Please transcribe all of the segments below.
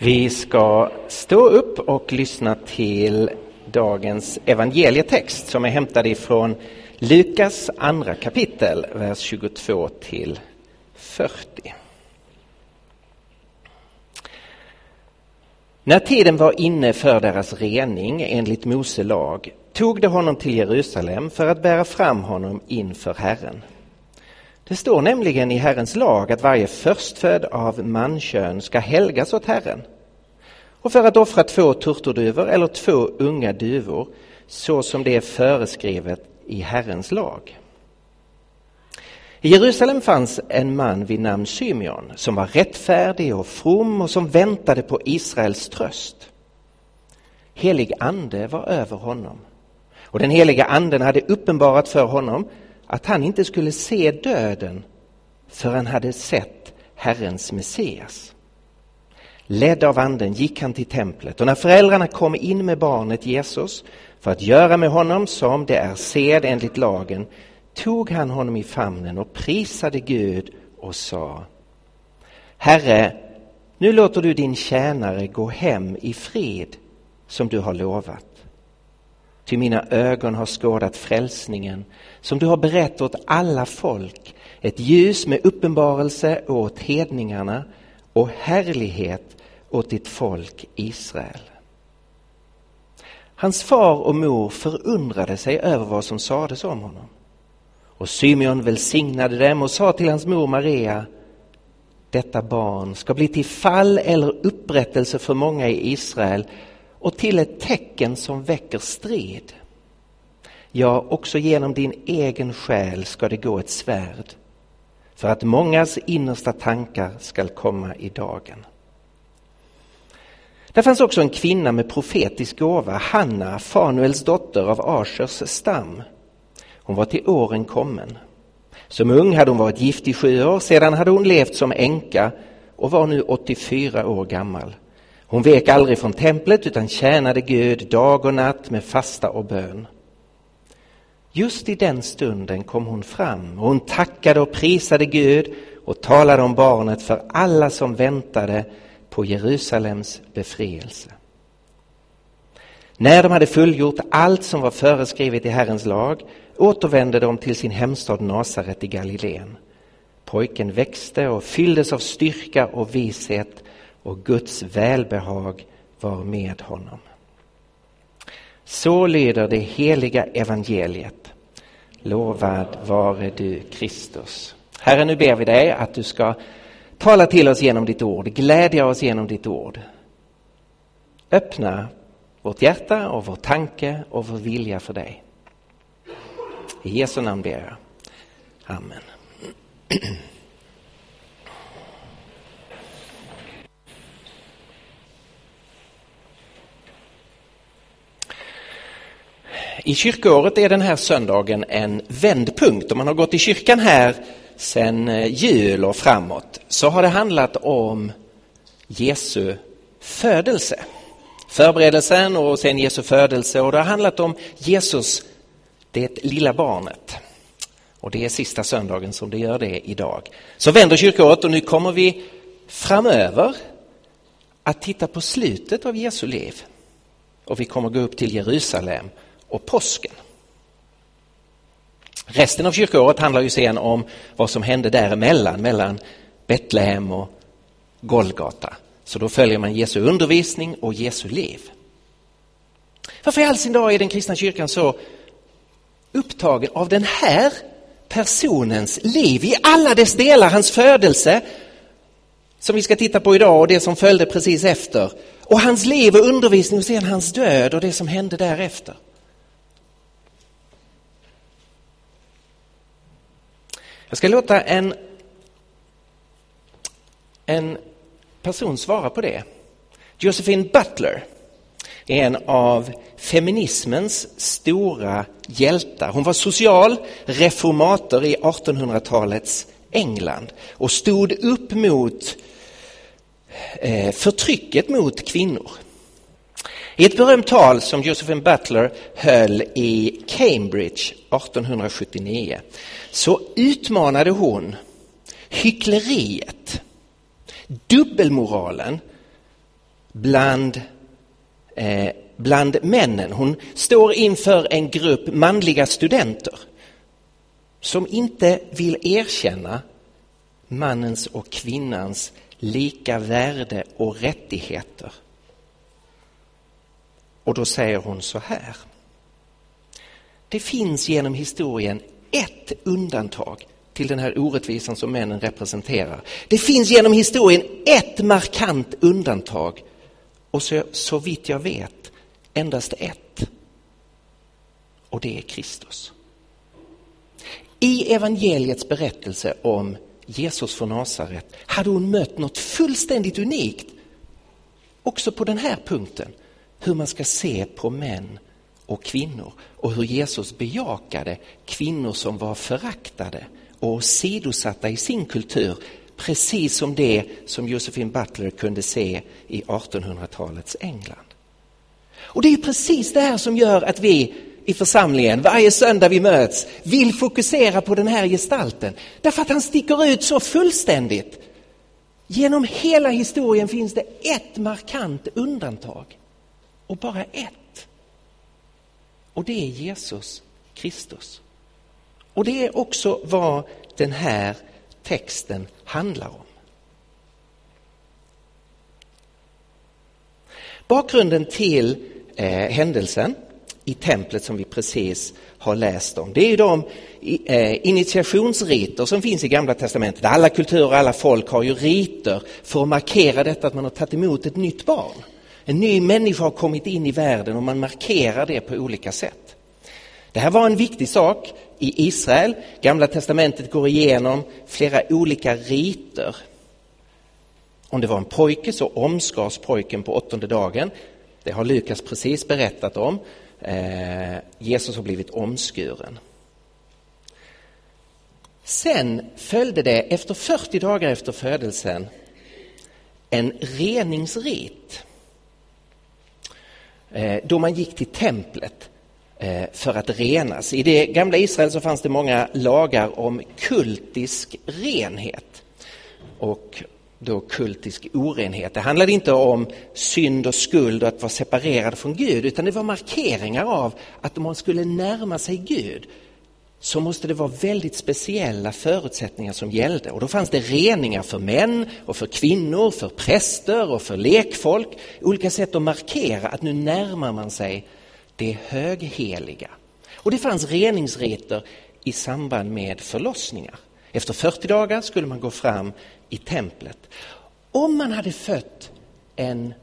Vi ska stå upp och lyssna till dagens evangelietext som är hämtad ifrån Lukas andra kapitel, vers 22 till 40. När tiden var inne för deras rening enligt Mose lag tog de honom till Jerusalem för att bära fram honom inför Herren. Det står nämligen i Herrens lag att varje förstfödd av mankön ska helgas åt Herren. Och för att offra två turturduvor eller två unga duvor så som det är föreskrivet i Herrens lag. I Jerusalem fanns en man vid namn Symeon som var rättfärdig och from och som väntade på Israels tröst. Helig ande var över honom och den heliga anden hade uppenbarat för honom att han inte skulle se döden för han hade sett Herrens Messias. Ledd av anden gick han till templet och när föräldrarna kom in med barnet Jesus för att göra med honom som det är sed enligt lagen tog han honom i famnen och prisade Gud och sa Herre, nu låter du din tjänare gå hem i fred som du har lovat. Ty mina ögon har skådat frälsningen som du har berättat åt alla folk, ett ljus med uppenbarelse åt hedningarna och härlighet åt ditt folk Israel. Hans far och mor förundrade sig över vad som sades om honom. Och Symeon välsignade dem och sa till hans mor Maria detta barn ska bli till fall eller upprättelse för många i Israel och till ett tecken som väcker strid. Ja, också genom din egen själ ska det gå ett svärd för att mångas innersta tankar skall komma i dagen. Där fanns också en kvinna med profetisk gåva, Hanna, Fanuels dotter av Aschers stam. Hon var till åren kommen. Som ung hade hon varit gift i sju år, sedan hade hon levt som änka och var nu 84 år gammal. Hon vek aldrig från templet utan tjänade Gud dag och natt med fasta och bön. Just i den stunden kom hon fram och hon tackade och prisade Gud och talade om barnet för alla som väntade på Jerusalems befrielse. När de hade fullgjort allt som var föreskrivet i Herrens lag återvände de till sin hemstad Nasaret i Galileen. Pojken växte och fylldes av styrka och vishet och Guds välbehag var med honom. Så lyder det heliga evangeliet. Lovad vare du Kristus. Herre, nu ber vi dig att du ska tala till oss genom ditt ord, glädja oss genom ditt ord. Öppna vårt hjärta och vår tanke och vår vilja för dig. I Jesu namn ber jag. Amen. I kyrkoåret är den här söndagen en vändpunkt. Om man har gått i kyrkan här sedan eh, jul och framåt så har det handlat om Jesu födelse. Förberedelsen och sen Jesu födelse och det har handlat om Jesus, det lilla barnet. Och det är sista söndagen som det gör det idag. Så vänder kyrkoåret och nu kommer vi framöver att titta på slutet av Jesu liv. Och vi kommer gå upp till Jerusalem och påsken. Resten av kyrkoåret handlar ju sen om vad som hände däremellan, mellan Betlehem och Golgata. Så då följer man Jesu undervisning och Jesu liv. Varför i all sin dag är den kristna kyrkan så upptagen av den här personens liv i alla dess delar, hans födelse, som vi ska titta på idag och det som följde precis efter. Och hans liv och undervisning och sen hans död och det som hände därefter. Jag ska låta en, en person svara på det. Josephine Butler är en av feminismens stora hjältar. Hon var social reformator i 1800-talets England och stod upp mot eh, förtrycket mot kvinnor. I ett berömt tal som Josephine Butler höll i Cambridge 1879 så utmanade hon hyckleriet, dubbelmoralen bland, eh, bland männen. Hon står inför en grupp manliga studenter som inte vill erkänna mannens och kvinnans lika värde och rättigheter. Och då säger hon så här. Det finns genom historien ett undantag till den här orättvisan som männen representerar. Det finns genom historien ett markant undantag och så, så vitt jag vet endast ett. Och det är Kristus. I evangeliets berättelse om Jesus från Nasaret hade hon mött något fullständigt unikt också på den här punkten. Hur man ska se på män och kvinnor och hur Jesus bejakade kvinnor som var föraktade och sidosatta i sin kultur precis som det som Josephine Butler kunde se i 1800-talets England. Och det är precis det här som gör att vi i församlingen varje söndag vi möts vill fokusera på den här gestalten. Därför att han sticker ut så fullständigt. Genom hela historien finns det ett markant undantag. Och bara ett. Och det är Jesus Kristus. Och det är också vad den här texten handlar om. Bakgrunden till eh, händelsen i templet som vi precis har läst om. Det är de eh, initiationsriter som finns i Gamla Testamentet. Alla kulturer och alla folk har ju riter för att markera detta att man har tagit emot ett nytt barn. En ny människa har kommit in i världen och man markerar det på olika sätt. Det här var en viktig sak i Israel. Gamla testamentet går igenom flera olika riter. Om det var en pojke så omskars pojken på åttonde dagen. Det har Lukas precis berättat om. Eh, Jesus har blivit omskuren. Sen följde det efter 40 dagar efter födelsen en reningsrit Eh, då man gick till templet eh, för att renas. I det gamla Israel så fanns det många lagar om kultisk renhet. Och då kultisk orenhet. Det handlade inte om synd och skuld och att vara separerad från Gud utan det var markeringar av att man skulle närma sig Gud så måste det vara väldigt speciella förutsättningar som gällde. Och då fanns det reningar för män och för kvinnor, för präster och för lekfolk. Olika sätt att markera att nu närmar man sig det högheliga. Och det fanns reningsriter i samband med förlossningar. Efter 40 dagar skulle man gå fram i templet. Om man hade fött en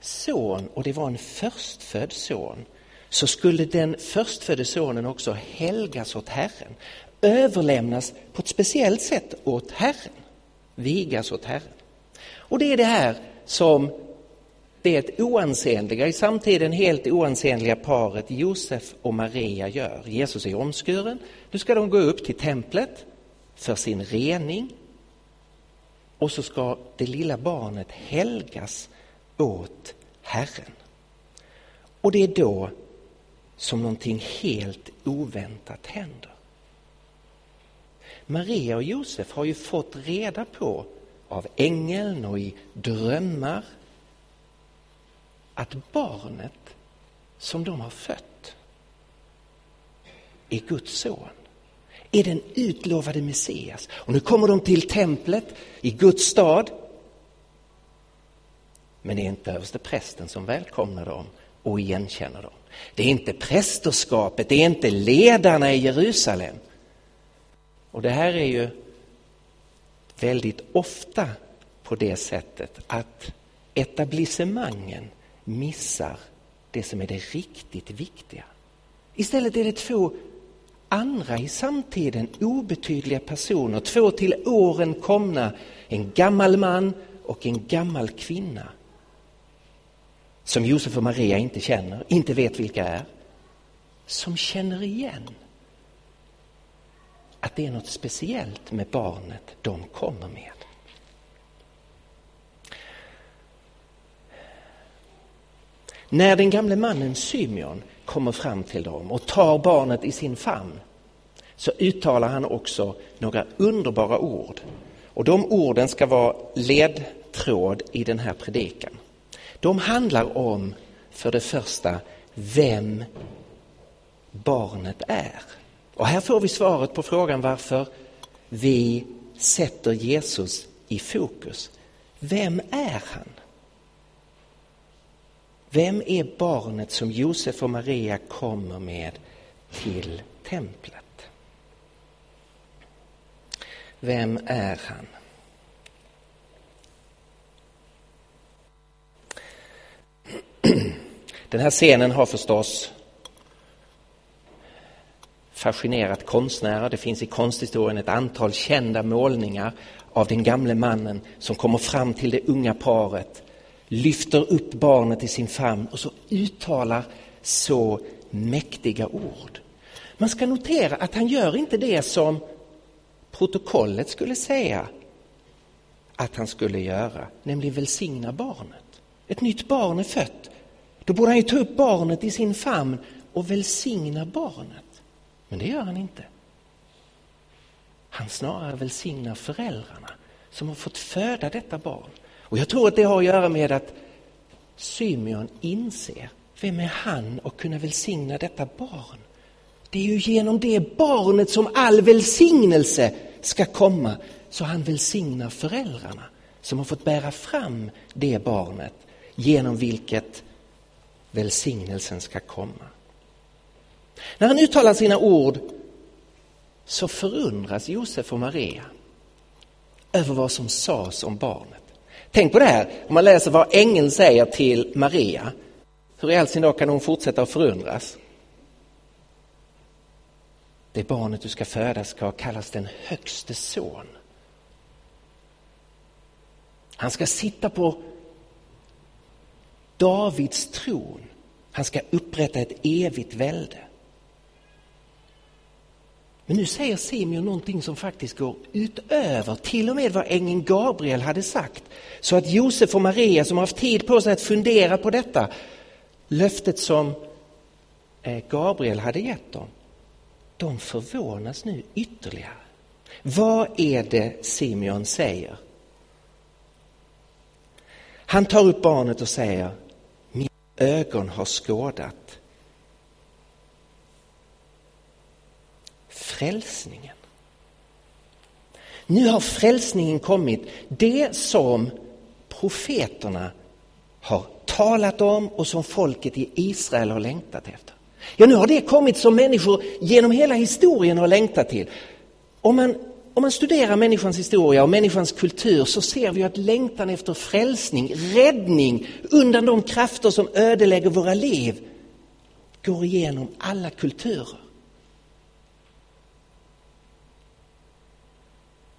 son och det var en förstfödd son så skulle den förstfödde sonen också helgas åt Herren, överlämnas på ett speciellt sätt åt Herren, vigas åt Herren. Och det är det här som det oansenliga, i samtiden helt oansenliga paret Josef och Maria gör. Jesus är omskuren, nu ska de gå upp till templet för sin rening och så ska det lilla barnet helgas åt Herren. Och det är då som någonting helt oväntat händer. Maria och Josef har ju fått reda på av ängeln och i drömmar att barnet som de har fött är Guds son är den utlovade Messias. Och nu kommer de till templet i Guds stad. Men det är inte översteprästen som välkomnar dem och igenkänner dem. Det är inte prästerskapet, det är inte ledarna i Jerusalem. Och det här är ju väldigt ofta på det sättet att etablissemangen missar det som är det riktigt viktiga. Istället är det två andra i samtiden obetydliga personer, två till åren komna, en gammal man och en gammal kvinna som Josef och Maria inte känner, inte vet vilka är, som känner igen att det är något speciellt med barnet de kommer med. När den gamle mannen Symeon kommer fram till dem och tar barnet i sin famn så uttalar han också några underbara ord. Och de orden ska vara ledtråd i den här predikan. De handlar om, för det första, vem barnet är. Och här får vi svaret på frågan varför vi sätter Jesus i fokus. Vem är han? Vem är barnet som Josef och Maria kommer med till templet? Vem är han? Den här scenen har förstås fascinerat konstnärer. Det finns i konsthistorien ett antal kända målningar av den gamle mannen som kommer fram till det unga paret, lyfter upp barnet i sin famn och så uttalar så mäktiga ord. Man ska notera att han gör inte det som protokollet skulle säga att han skulle göra, nämligen välsigna barnet. Ett nytt barn är fött. Då borde han ju ta upp barnet i sin famn och välsigna barnet. Men det gör han inte. Han snarare välsignar föräldrarna som har fått föda detta barn. Och jag tror att det har att göra med att Symeon inser vem är han att kunna välsigna detta barn? Det är ju genom det barnet som all välsignelse ska komma. Så han välsignar föräldrarna som har fått bära fram det barnet genom vilket välsignelsen ska komma. När han uttalar sina ord så förundras Josef och Maria över vad som sades om barnet. Tänk på det här, om man läser vad ängeln säger till Maria. Hur i all sin dag kan hon fortsätta att förundras? Det barnet du ska föda ska kallas den högste son. Han ska sitta på Davids tron. Han ska upprätta ett evigt välde. Men nu säger Simeon någonting som faktiskt går utöver till och med vad ängeln Gabriel hade sagt. Så att Josef och Maria som har haft tid på sig att fundera på detta löftet som eh, Gabriel hade gett dem, de förvånas nu ytterligare. Vad är det Simeon säger? Han tar upp barnet och säger, ögon har skådat frälsningen. Nu har frälsningen kommit, det som profeterna har talat om och som folket i Israel har längtat efter. Ja, nu har det kommit som människor genom hela historien har längtat till. Om man, om man studerar människans historia och människans kultur så ser vi att längtan efter frälsning, räddning undan de krafter som ödelägger våra liv går igenom alla kulturer.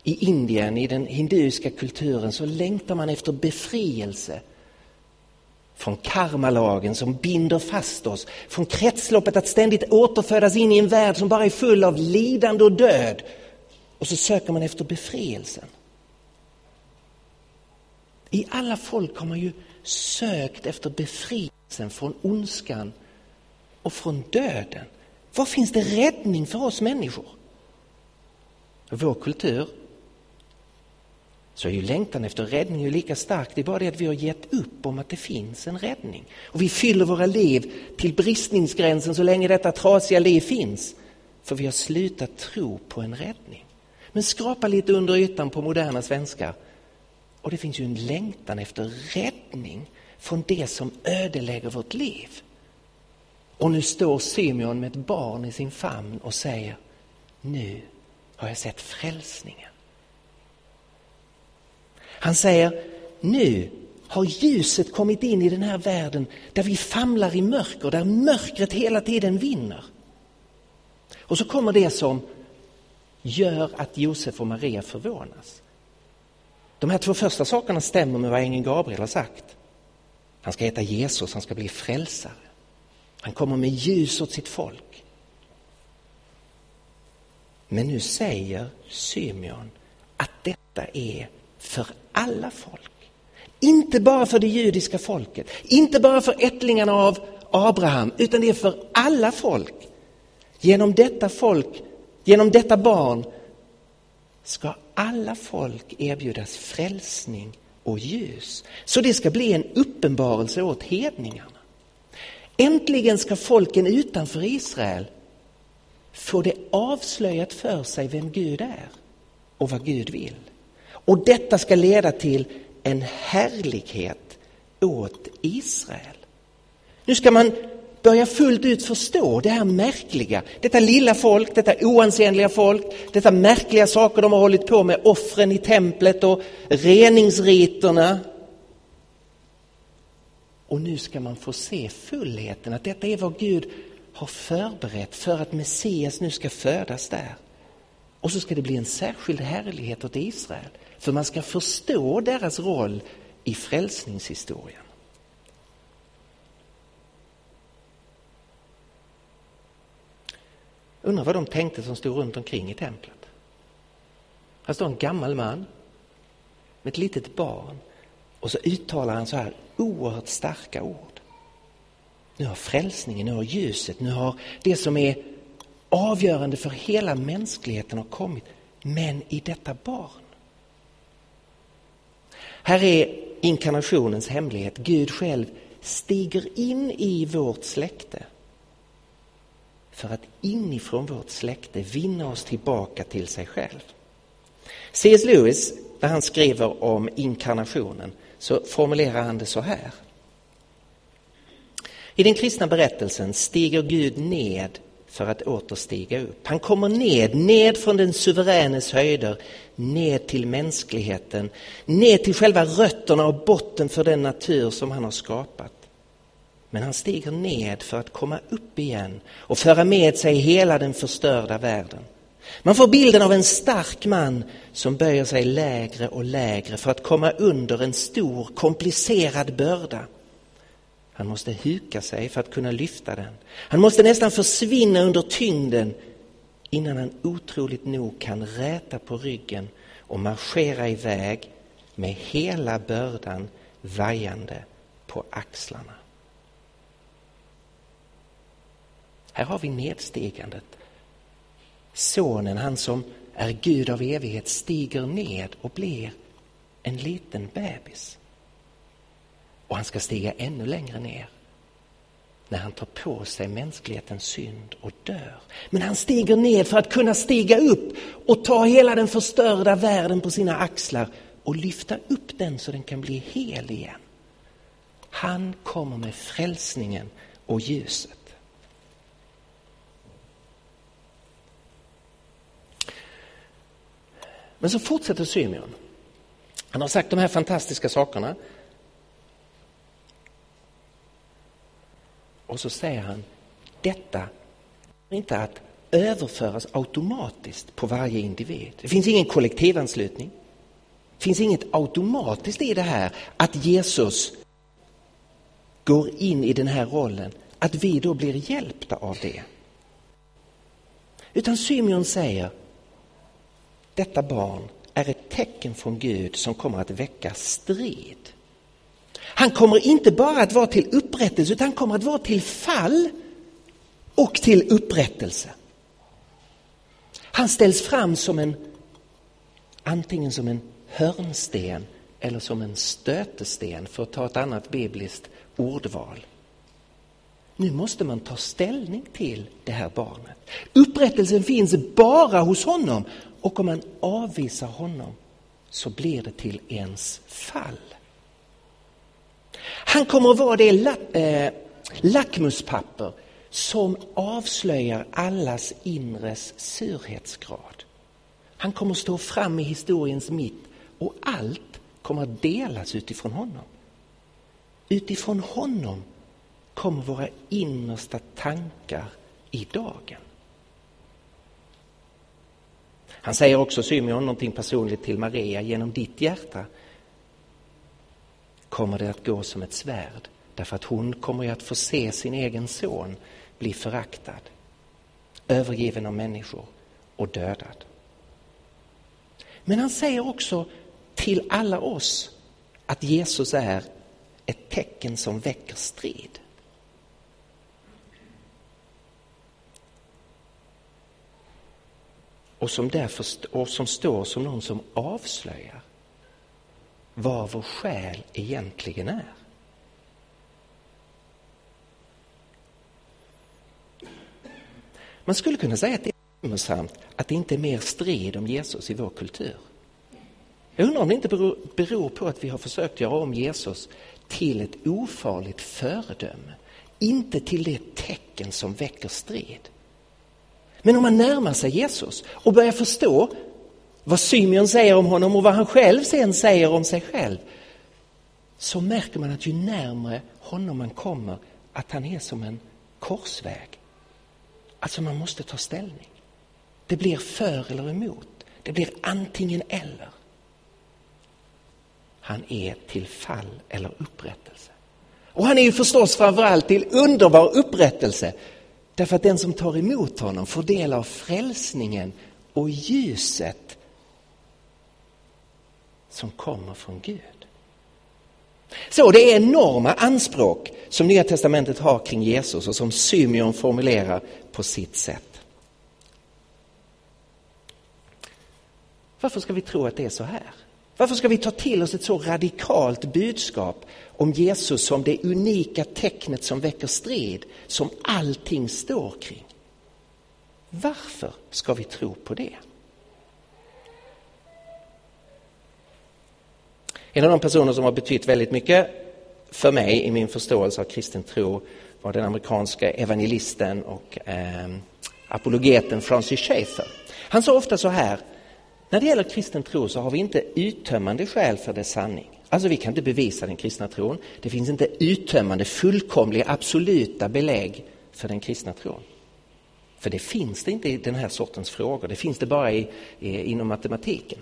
I Indien, i den hinduiska kulturen, så längtar man efter befrielse från karmalagen som binder fast oss, från kretsloppet att ständigt återfödas in i en värld som bara är full av lidande och död. Och så söker man efter befrielsen. I alla folk har man ju sökt efter befrielsen från ondskan och från döden. Var finns det räddning för oss människor? I Vår kultur så är ju längtan efter räddning ju lika stark. Det är bara det att vi har gett upp om att det finns en räddning. Och vi fyller våra liv till bristningsgränsen så länge detta trasiga liv finns. För vi har slutat tro på en räddning. Men skrapa lite under ytan på moderna svenskar och det finns ju en längtan efter räddning från det som ödelägger vårt liv. Och nu står Symeon med ett barn i sin famn och säger nu har jag sett frälsningen. Han säger, nu har ljuset kommit in i den här världen där vi famlar i mörker, där mörkret hela tiden vinner. Och så kommer det som gör att Josef och Maria förvånas. De här två första sakerna stämmer med vad ängeln Gabriel har sagt. Han ska heta Jesus, han ska bli frälsare. Han kommer med ljus åt sitt folk. Men nu säger Symeon att detta är för alla folk. Inte bara för det judiska folket, inte bara för ättlingarna av Abraham, utan det är för alla folk. Genom detta folk, genom detta barn ska alla folk erbjudas frälsning och ljus. Så det ska bli en uppenbarelse åt hedningarna. Äntligen ska folken utanför Israel få det avslöjat för sig vem Gud är och vad Gud vill. Och detta ska leda till en härlighet åt Israel. Nu ska man börja fullt ut förstå det här märkliga, detta lilla folk, detta oansenliga folk, detta märkliga saker de har hållit på med, offren i templet och reningsriterna. Och nu ska man få se fullheten, att detta är vad Gud har förberett för att Messias nu ska födas där. Och så ska det bli en särskild härlighet åt Israel, för man ska förstå deras roll i frälsningshistorien. Undrar vad de tänkte som stod runt omkring i templet. Här står en gammal man med ett litet barn och så uttalar han så här oerhört starka ord. Nu har frälsningen, nu har ljuset, nu har det som är avgörande för hela mänskligheten har kommit. Men i detta barn. Här är inkarnationens hemlighet. Gud själv stiger in i vårt släkte för att inifrån vårt släkte vinna oss tillbaka till sig själv. C.S. Lewis, när han skriver om inkarnationen, så formulerar han det så här. I den kristna berättelsen stiger Gud ned för att åter stiga upp. Han kommer ned, ned från den suveränes höjder, ned till mänskligheten, ned till själva rötterna och botten för den natur som han har skapat. Men han stiger ned för att komma upp igen och föra med sig hela den förstörda världen. Man får bilden av en stark man som böjer sig lägre och lägre för att komma under en stor komplicerad börda. Han måste huka sig för att kunna lyfta den. Han måste nästan försvinna under tyngden innan han otroligt nog kan räta på ryggen och marschera iväg med hela bördan vajande på axlarna. Här har vi nedstigandet. Sonen, han som är Gud av evighet, stiger ned och blir en liten bebis. Och han ska stiga ännu längre ner när han tar på sig mänsklighetens synd och dör. Men han stiger ner för att kunna stiga upp och ta hela den förstörda världen på sina axlar och lyfta upp den så den kan bli hel igen. Han kommer med frälsningen och ljuset. Men så fortsätter Symeon. Han har sagt de här fantastiska sakerna. Och så säger han, detta är inte att överföras automatiskt på varje individ. Det finns ingen kollektivanslutning. Det finns inget automatiskt i det här att Jesus går in i den här rollen, att vi då blir hjälpta av det. Utan Symeon säger, detta barn är ett tecken från Gud som kommer att väcka strid. Han kommer inte bara att vara till upprättelse utan han kommer att vara till fall och till upprättelse. Han ställs fram som en antingen som en hörnsten eller som en stötesten för att ta ett annat bibliskt ordval. Nu måste man ta ställning till det här barnet. Upprättelsen finns bara hos honom och om man avvisar honom så blir det till ens fall. Han kommer att vara det eh, lackmuspapper som avslöjar allas inres surhetsgrad. Han kommer att stå fram i historiens mitt och allt kommer att delas utifrån honom. Utifrån honom kommer våra innersta tankar i dagen. Han säger också, Symeon, någonting personligt till Maria. Genom ditt hjärta kommer det att gå som ett svärd. Därför att hon kommer ju att få se sin egen son bli föraktad, övergiven av människor och dödad. Men han säger också till alla oss att Jesus är ett tecken som väcker strid. Och som, därför, och som står som någon som avslöjar. vad vår själ egentligen är. Man skulle kunna säga att det är bekymmersamt att det inte är mer strid om Jesus i vår kultur. Jag undrar om det inte beror på att vi har försökt göra om Jesus till ett ofarligt föredöme, inte till det tecken som väcker strid. Men om man närmar sig Jesus och börjar förstå vad Symeon säger om honom och vad han själv sen säger om sig själv, så märker man att ju närmare honom man kommer, att han är som en korsväg. Alltså man måste ta ställning. Det blir för eller emot. Det blir antingen eller. Han är till fall eller upprättelse. Och han är ju förstås framförallt till underbar upprättelse. Därför att den som tar emot honom får del av frälsningen och ljuset som kommer från Gud. Så det är enorma anspråk som Nya Testamentet har kring Jesus och som Symeon formulerar på sitt sätt. Varför ska vi tro att det är så här? Varför ska vi ta till oss ett så radikalt budskap om Jesus som det unika tecknet som väcker strid, som allting står kring? Varför ska vi tro på det? En av de personer som har betytt väldigt mycket för mig i min förståelse av kristen tro var den amerikanska evangelisten och eh, apologeten Francis Schaeffer. Han sa ofta så här, när det gäller kristen tro så har vi inte uttömmande skäl för dess sanning. Alltså vi kan inte bevisa den kristna tron. Det finns inte uttömmande, fullkomliga, absoluta belägg för den kristna tron. För det finns det inte i den här sortens frågor, det finns det bara i, i, inom matematiken.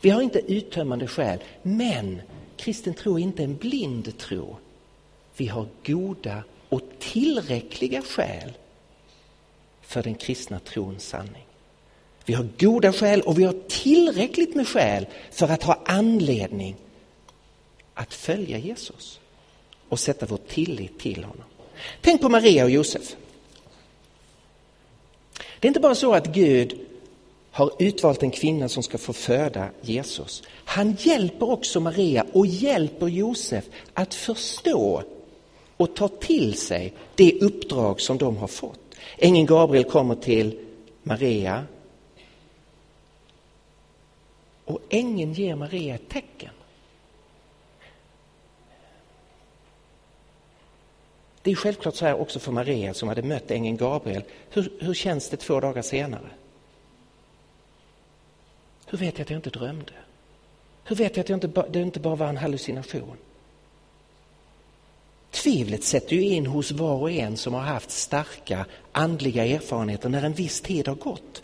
Vi har inte uttömmande skäl, men kristen tro är inte en blind tro. Vi har goda och tillräckliga skäl för den kristna trons sanning. Vi har goda skäl och vi har tillräckligt med skäl för att ha anledning att följa Jesus och sätta vår tillit till honom. Tänk på Maria och Josef. Det är inte bara så att Gud har utvalt en kvinna som ska få föda Jesus. Han hjälper också Maria och hjälper Josef att förstå och ta till sig det uppdrag som de har fått. Ängeln Gabriel kommer till Maria och ängeln ger Maria ett tecken. Det är självklart så här också för Maria som hade mött ängeln Gabriel. Hur, hur känns det två dagar senare? Hur vet jag att jag inte drömde? Hur vet jag att jag inte, det inte bara var en hallucination? Tvivlet sätter ju in hos var och en som har haft starka andliga erfarenheter när en viss tid har gått.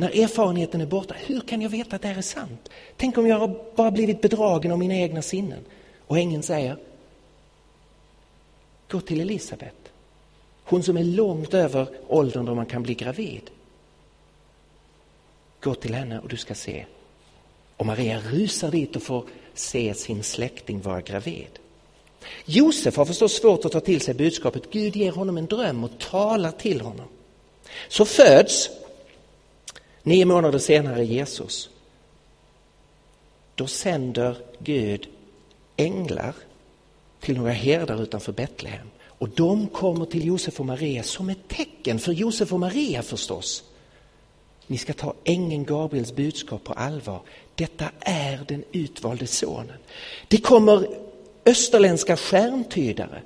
När erfarenheten är borta, hur kan jag veta att det här är sant? Tänk om jag har bara blivit bedragen av mina egna sinnen? Och ängeln säger, gå till Elisabet. Hon som är långt över åldern då man kan bli gravid. Gå till henne och du ska se. Och Maria rusar dit och får se sin släkting vara gravid. Josef har förstås svårt att ta till sig budskapet. Gud ger honom en dröm och talar till honom. Så föds nio månader senare Jesus. Då sänder Gud änglar till några herdar utanför Betlehem. Och de kommer till Josef och Maria som ett tecken för Josef och Maria förstås. Ni ska ta ängeln Gabriels budskap på allvar. Detta är den utvalde sonen. Det kommer österländska stjärntydare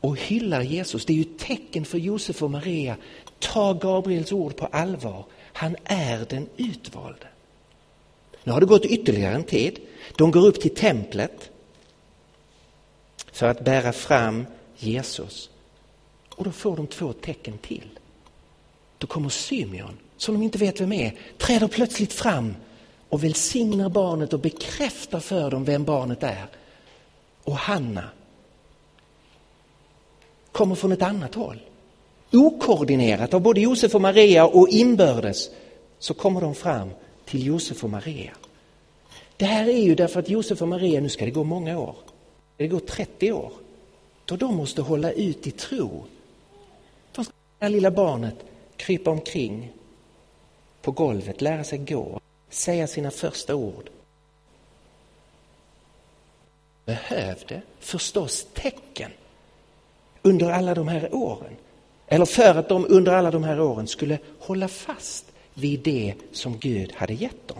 och hyllar Jesus. Det är ju ett tecken för Josef och Maria. Ta Gabriels ord på allvar. Han är den utvalde. Nu har det gått ytterligare en tid. De går upp till templet för att bära fram Jesus. Och då får de två tecken till. Då kommer Symeon, som de inte vet vem är, träder plötsligt fram och välsignar barnet och bekräftar för dem vem barnet är. Och Hanna kommer från ett annat håll. Okoordinerat av både Josef och Maria och inbördes så kommer de fram till Josef och Maria. Det här är ju därför att Josef och Maria, nu ska det gå många år, det går 30 år, då de måste hålla ut i tro. De ska det här lilla barnet krypa omkring på golvet, lära sig gå, säga sina första ord. behövde förstås tecken under alla de här åren. Eller för att de under alla de här åren skulle hålla fast vid det som Gud hade gett dem.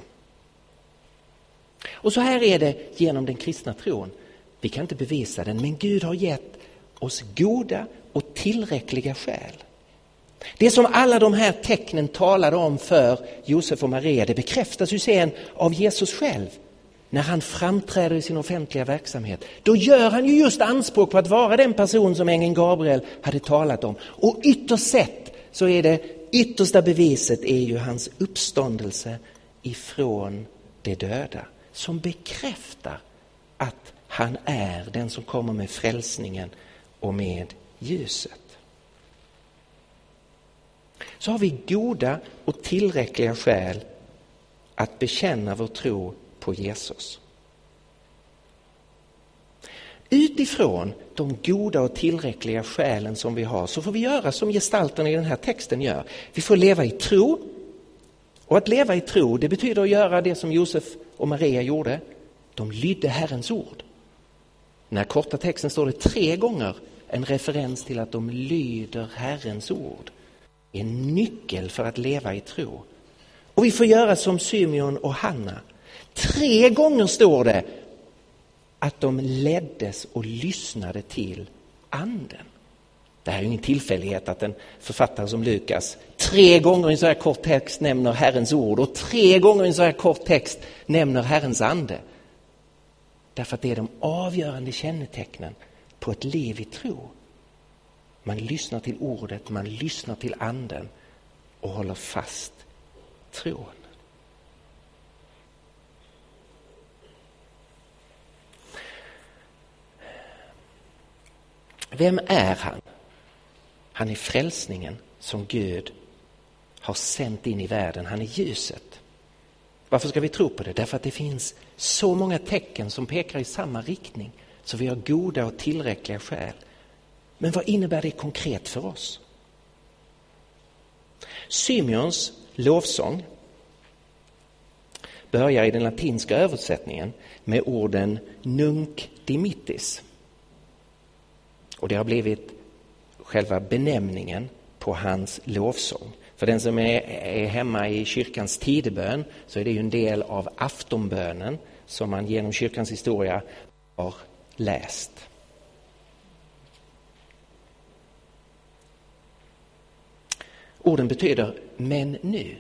Och så här är det genom den kristna tron. Vi kan inte bevisa den, men Gud har gett oss goda och tillräckliga skäl. Det som alla de här tecknen talade om för Josef och Maria, det bekräftas ju sen av Jesus själv när han framträder i sin offentliga verksamhet. Då gör han ju just anspråk på att vara den person som ängeln Gabriel hade talat om. Och ytterst sett så är det yttersta beviset är ju hans uppståndelse ifrån de döda som bekräftar att han är den som kommer med frälsningen och med ljuset. Så har vi goda och tillräckliga skäl att bekänna vår tro på Jesus. Utifrån de goda och tillräckliga skälen som vi har så får vi göra som gestalten i den här texten gör. Vi får leva i tro. Och att leva i tro det betyder att göra det som Josef och Maria gjorde. De lydde Herrens ord. I den här korta texten står det tre gånger en referens till att de lyder Herrens ord. En nyckel för att leva i tro. Och vi får göra som Symeon och Hanna. Tre gånger står det att de leddes och lyssnade till anden. Det här är ingen tillfällighet att en författare som Lukas tre gånger i en så här kort text nämner Herrens ord och tre gånger i en så här kort text nämner Herrens ande. Därför att det är de avgörande kännetecknen på ett liv i tro. Man lyssnar till ordet, man lyssnar till anden och håller fast tron. Vem är han? Han är frälsningen som Gud har sänt in i världen. Han är ljuset. Varför ska vi tro på det? Därför att det finns så många tecken som pekar i samma riktning. Så vi har goda och tillräckliga skäl. Men vad innebär det konkret för oss? Symeons lovsång börjar i den latinska översättningen med orden nunc dimittis. Och det har blivit själva benämningen på hans lovsång. För den som är, är hemma i kyrkans tidebön så är det ju en del av aftonbönen som man genom kyrkans historia har läst. Orden betyder men nu.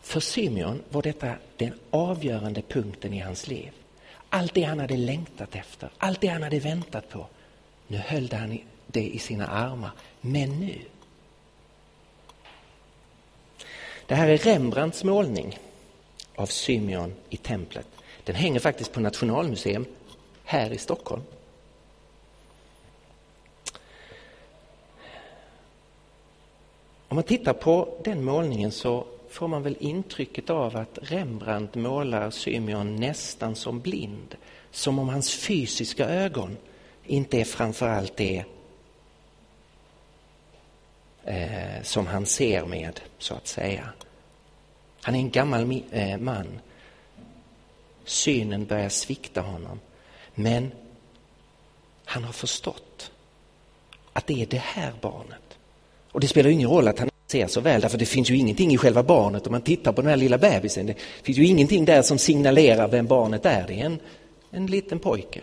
För Symeon var detta den avgörande punkten i hans liv. Allt det han hade längtat efter, allt det han hade väntat på. Nu höll han det i sina armar. Men nu. Det här är Rembrandts målning av Symeon i templet. Den hänger faktiskt på Nationalmuseum här i Stockholm. Om man tittar på den målningen så får man väl intrycket av att Rembrandt målar Symeon nästan som blind. Som om hans fysiska ögon inte är framför allt det eh, som han ser med, så att säga. Han är en gammal eh, man. Synen börjar svikta honom. Men han har förstått att det är det här barnet. Och det spelar ingen roll att han ser så väl, därför det finns ju ingenting i själva barnet om man tittar på den här lilla bebisen. Det finns ju ingenting där som signalerar vem barnet är. Det är en, en liten pojke.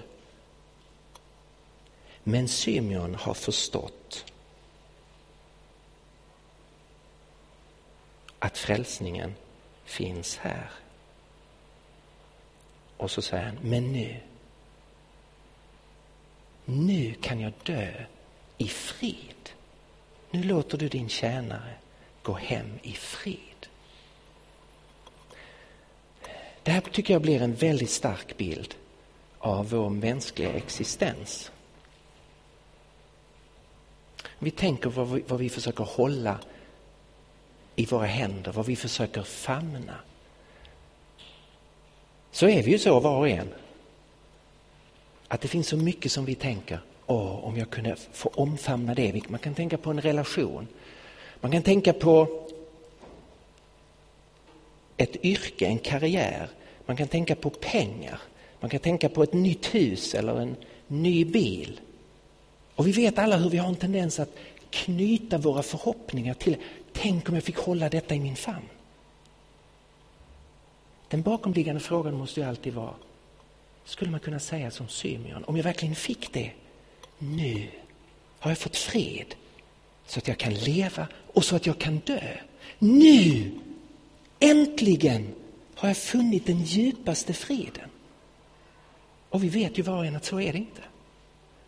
Men Symeon har förstått att frälsningen finns här. Och så säger han, men nu, nu kan jag dö i frid. Nu låter du din tjänare gå hem i frid. Det här tycker jag blir en väldigt stark bild av vår mänskliga existens. Vi tänker vad vi, vad vi försöker hålla i våra händer, vad vi försöker famna. Så är vi ju så var och en. Att det finns så mycket som vi tänker, åh, om jag kunde få omfamna det. Man kan tänka på en relation. Man kan tänka på ett yrke, en karriär. Man kan tänka på pengar. Man kan tänka på ett nytt hus eller en ny bil. Och vi vet alla hur vi har en tendens att knyta våra förhoppningar till Tänk om jag fick hålla detta i min famn. Den bakomliggande frågan måste ju alltid vara, skulle man kunna säga som Symeon, om jag verkligen fick det, nu har jag fått fred så att jag kan leva och så att jag kan dö. Nu, äntligen, har jag funnit den djupaste freden. Och vi vet ju var och en att så är det inte.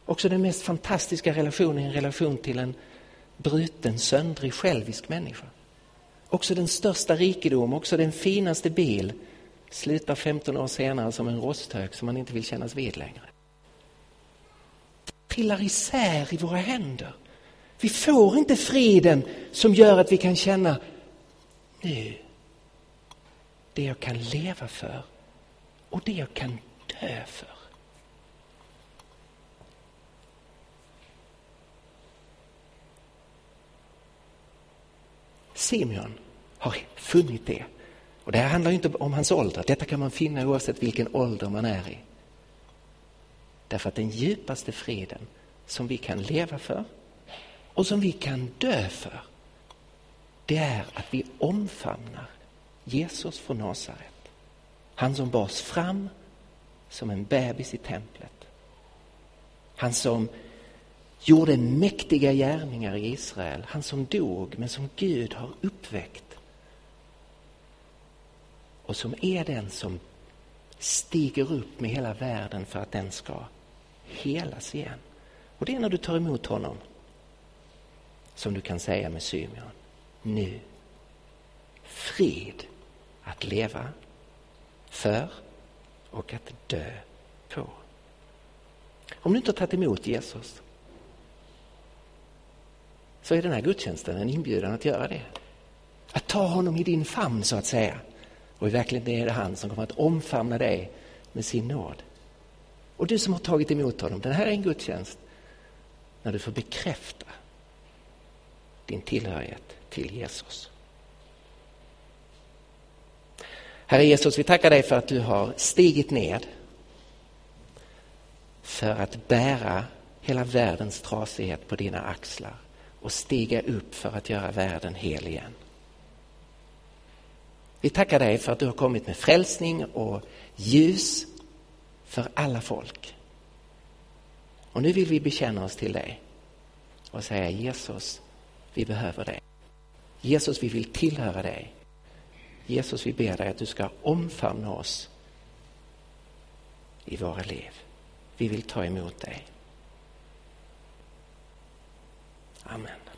Också den mest fantastiska relationen är en relation till en bruten, söndrig, självisk människa. Också den största rikedom, också den finaste bil slutar 15 år senare som en rosthög som man inte vill kännas vid längre. Trillar isär i våra händer. Vi får inte friden som gör att vi kan känna nu, det jag kan leva för och det jag kan dö för. Simeon har funnit det. Och det här handlar inte om hans ålder, detta kan man finna oavsett vilken ålder man är i. Därför att den djupaste freden som vi kan leva för och som vi kan dö för, det är att vi omfamnar Jesus från Nasaret. Han som bars fram som en bebis i templet. Han som gjorde mäktiga gärningar i Israel. Han som dog, men som Gud har uppväckt. Och som är den som stiger upp med hela världen för att den ska helas igen. Och det är när du tar emot honom som du kan säga med Symeon, nu, frid att leva för och att dö på. Om du inte har tagit emot Jesus så är den här gudstjänsten en inbjudan att göra det. Att ta honom i din famn så att säga. Och i verkligheten är det han som kommer att omfamna dig med sin nåd. Och du som har tagit emot honom, den här är en gudstjänst när du får bekräfta din tillhörighet till Jesus. Herre Jesus, vi tackar dig för att du har stigit ned för att bära hela världens trasighet på dina axlar och stiga upp för att göra världen hel igen. Vi tackar dig för att du har kommit med frälsning och ljus för alla folk. Och nu vill vi bekänna oss till dig och säga Jesus, vi behöver dig. Jesus, vi vill tillhöra dig. Jesus, vi ber dig att du ska omfamna oss i våra liv. Vi vill ta emot dig. Amen.